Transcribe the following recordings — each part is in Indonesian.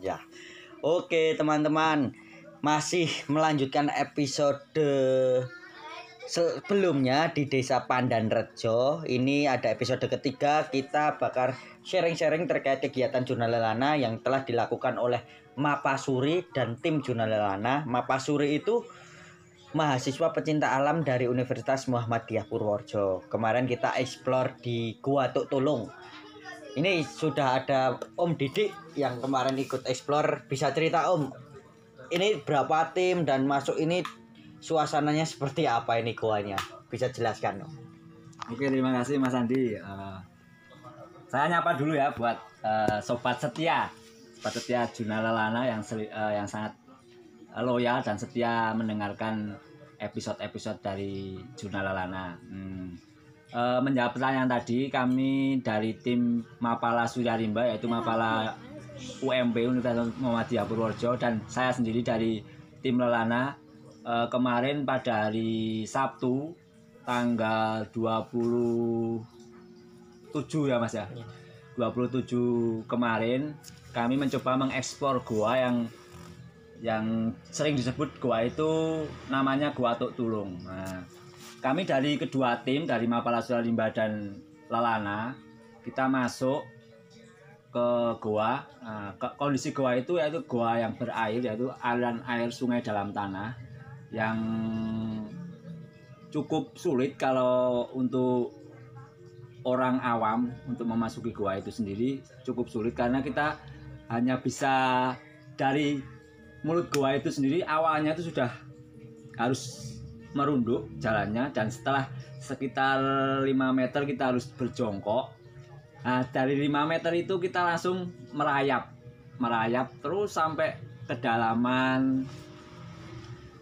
Ya. Oke, teman-teman. Masih melanjutkan episode sebelumnya di Desa Pandan Rejo. Ini ada episode ketiga kita bakal sharing-sharing terkait kegiatan Jurnal Lelana yang telah dilakukan oleh Mapasuri dan tim Jurnal Lelana. Mapasuri itu mahasiswa pecinta alam dari Universitas Muhammadiyah Purworejo. Kemarin kita explore di Gua Tuk Tulung. Ini sudah ada Om Didik yang kemarin ikut explore. Bisa cerita Om, ini berapa tim dan masuk ini suasananya seperti apa ini goanya? Bisa jelaskan Om? Oke, terima kasih Mas Andi. Eh, saya nyapa dulu ya buat eh, sobat setia, sobat setia Juna Lelana yang seli- eh, yang sangat loyal dan setia mendengarkan episode-episode dari Juna Lelana. Hmm. Eh, menjawab pertanyaan tadi, kami dari tim Mapala Surya Rimba yaitu Mapala UMP Universitas Muhammadiyah Purworejo dan saya sendiri dari tim Lelana eh, kemarin pada hari Sabtu tanggal 27 ya Mas ya. 27 kemarin kami mencoba mengeksplor gua yang yang sering disebut gua itu namanya Gua Tuk Tulung. Nah, kami dari kedua tim dari Mapala Suralimba dan Lalana kita masuk ke gua. Nah, kondisi gua itu yaitu gua yang berair yaitu aliran air sungai dalam tanah yang cukup sulit kalau untuk orang awam untuk memasuki gua itu sendiri cukup sulit karena kita hanya bisa dari mulut gua itu sendiri awalnya itu sudah harus merunduk jalannya dan setelah sekitar 5 meter kita harus berjongkok. Nah dari 5 meter itu kita langsung merayap. Merayap terus sampai kedalaman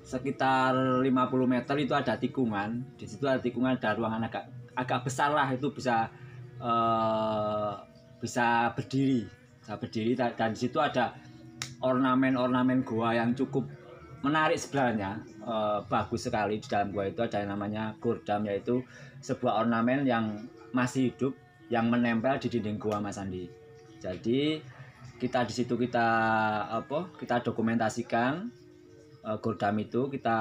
sekitar 50 meter itu ada tikungan. Di situ ada tikungan ada ruangan agak agak besar lah. Itu bisa eh, bisa berdiri. Bisa berdiri dan di situ ada ornamen-ornamen gua yang cukup menarik sebenarnya Eh, bagus sekali di dalam gua itu. Ada yang namanya gordam yaitu sebuah ornamen yang masih hidup yang menempel di dinding gua Mas Andi. Jadi kita di situ kita apa kita dokumentasikan eh, gordam itu kita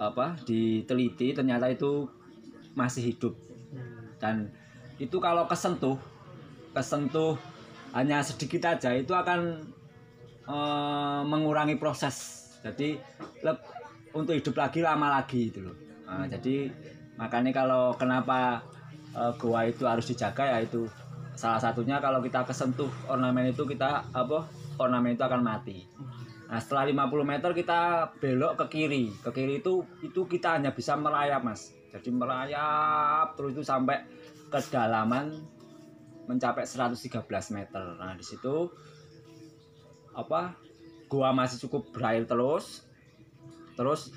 apa diteliti ternyata itu masih hidup. Dan itu kalau kesentuh kesentuh hanya sedikit aja itu akan eh, mengurangi proses jadi untuk hidup lagi lama lagi itu loh Nah, jadi makanya kalau kenapa eh, goa itu harus dijaga ya itu salah satunya kalau kita kesentuh ornamen itu kita apa ornamen itu akan mati Nah setelah 50 meter kita belok ke kiri. Ke kiri itu itu kita hanya bisa merayap mas. Jadi merayap terus itu sampai kedalaman mencapai 113 meter. Nah di situ apa gua masih cukup berair terus. Terus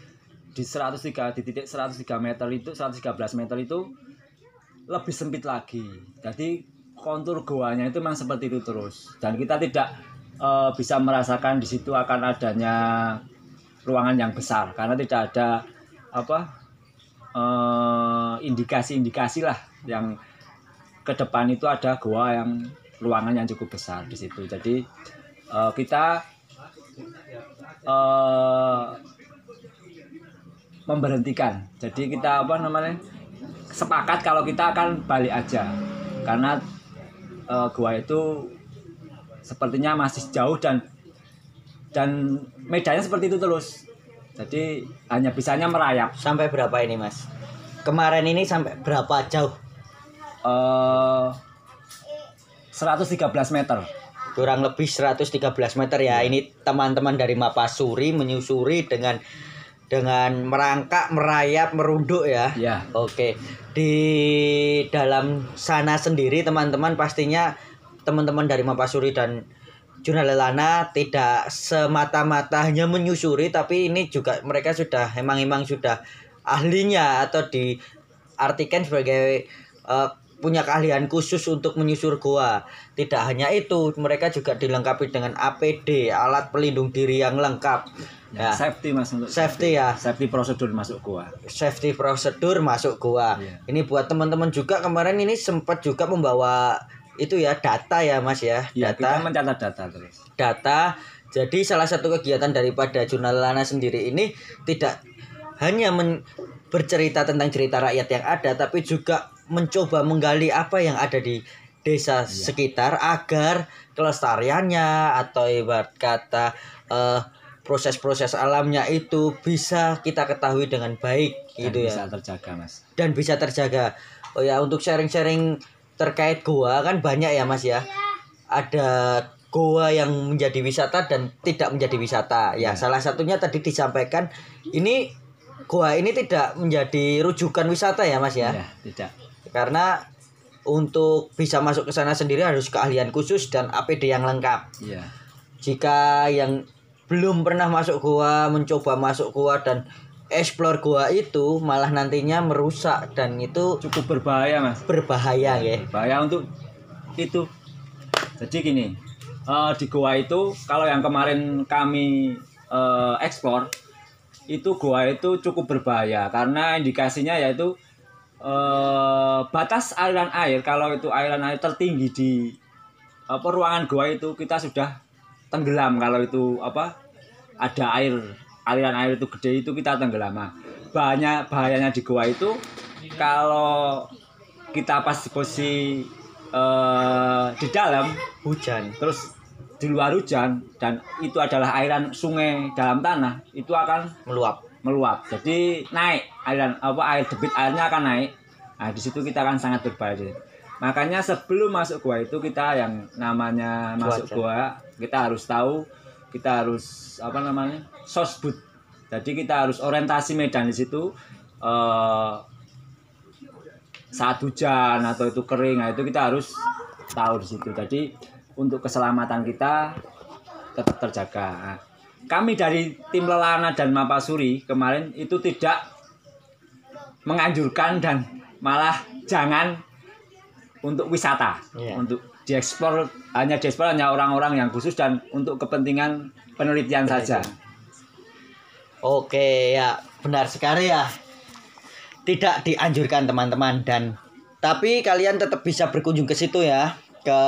di 103 di titik 103 meter itu 113 meter itu lebih sempit lagi. Jadi kontur goanya itu memang seperti itu terus. Dan kita tidak eh, bisa merasakan di situ akan adanya ruangan yang besar karena tidak ada apa eh, indikasi-indikasi lah yang ke depan itu ada gua yang ruangan yang cukup besar di situ. Jadi eh, kita eh, memberhentikan. Jadi kita apa namanya sepakat kalau kita akan balik aja karena eh, gua itu sepertinya masih jauh dan dan medannya seperti itu terus. Jadi hanya bisanya merayap. Sampai berapa ini Mas? Kemarin ini sampai berapa jauh? Eh 113 meter. Kurang lebih 113 meter ya. Ini teman-teman dari Mapasuri menyusuri dengan dengan merangkak, merayap, merunduk ya. Ya. Oke, di dalam sana sendiri teman-teman pastinya teman-teman dari Mapasuri dan Jurnal Lelana tidak semata-mata hanya menyusuri tapi ini juga mereka sudah emang emang sudah ahlinya atau diartikan sebagai eh, punya keahlian khusus untuk menyusur goa. Tidak hanya itu, mereka juga dilengkapi dengan APD, alat pelindung diri yang lengkap. Ya, Safety mas untuk safety ya, safety prosedur masuk gua. safety prosedur masuk goa. Iya. Ini buat teman-teman juga kemarin ini sempat juga membawa itu ya data ya Mas ya, Iya, data kita mencatat data terus. data. Jadi salah satu kegiatan daripada Jurnal Lana sendiri ini tidak hanya men- bercerita tentang cerita rakyat yang ada, tapi juga mencoba menggali apa yang ada di desa sekitar agar kelestariannya atau ibarat kata eh, proses-proses alamnya itu bisa kita ketahui dengan baik Dan gitu ya bisa terjaga mas. dan bisa terjaga. Oh ya untuk sharing-sharing terkait goa kan banyak ya Mas ya. Ada goa yang menjadi wisata dan tidak menjadi wisata. Ya, Ya. salah satunya tadi disampaikan ini goa ini tidak menjadi rujukan wisata ya Mas ya. Ya, tidak. Karena untuk bisa masuk ke sana sendiri harus keahlian khusus dan APD yang lengkap. Iya. Jika yang belum pernah masuk goa, mencoba masuk goa dan explore goa itu malah nantinya merusak dan itu Cukup berbahaya mas. berbahaya ya. Bahaya untuk itu. Jadi gini, eh, di goa itu kalau yang kemarin kami eh, ekspor itu goa itu cukup berbahaya karena indikasinya yaitu eh, batas aliran air kalau itu aliran air tertinggi di apa ruangan goa itu kita sudah tenggelam kalau itu apa ada air aliran air itu gede itu kita tenggelam Nah, banyak bahayanya di goa itu kalau kita pas posisi eh, di dalam Hujan. terus di luar hujan dan itu adalah airan sungai dalam tanah itu akan Meluap. Meluap. Jadi naik. Aliran apa air debit airnya akan naik. Nah di situ kita akan sangat berbahaya. Makanya sebelum masuk gua itu kita yang namanya masuk gua kita harus tahu kita harus apa namanya sosbud. Jadi kita harus orientasi medan di situ eh, saat hujan atau itu kering. Nah itu kita harus tahu di situ. Jadi untuk keselamatan kita tetap terjaga. Nah, kami dari tim Lelana dan Mapasuri kemarin itu tidak menganjurkan dan malah jangan untuk wisata Iya. untuk diekspor hanya diekspor hanya orang-orang yang khusus dan untuk kepentingan penelitian saja Oke ya benar sekali ya. Tidak dianjurkan teman-teman dan tapi kalian tetap bisa berkunjung ke situ ya ke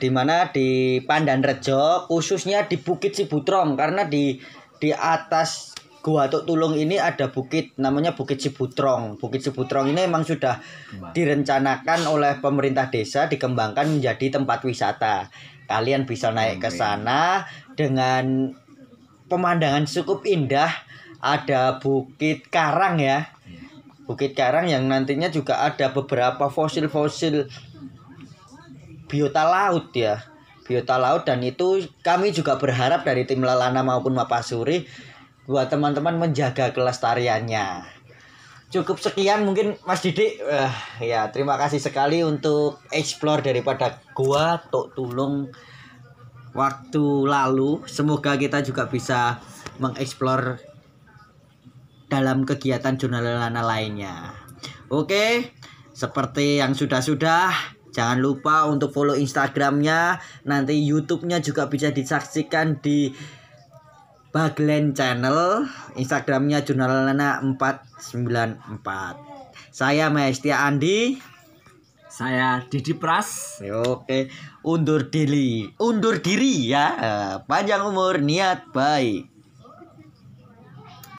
di mana di Pandan Rejo khususnya di Bukit Cibutrong karena di di atas Gua Tuk Tulung ini ada bukit namanya Bukit Cibutrong. Bukit Cibutrong ini memang sudah direncanakan oleh pemerintah desa dikembangkan menjadi tempat wisata. Kalian bisa naik ke sana dengan pemandangan cukup indah. Ada Bukit Karang ya. Bukit Karang yang nantinya juga ada beberapa fosil-fosil biota laut ya. Biota laut dan itu kami juga berharap dari tim Lalana maupun Mapasuri buat teman-teman menjaga kelestariannya. Cukup sekian mungkin Mas Didik. Eh, ya, terima kasih sekali untuk explore daripada gua Tok Tulung waktu lalu. Semoga kita juga bisa mengeksplor dalam kegiatan jurnal lana lainnya. Oke, seperti yang sudah-sudah, jangan lupa untuk follow Instagramnya. Nanti YouTube-nya juga bisa disaksikan di Baglen Channel. Instagramnya jurnal lana 494. Saya Maestia Andi. saya Didi Pras Oke, undur diri, undur diri ya. Panjang umur, niat baik.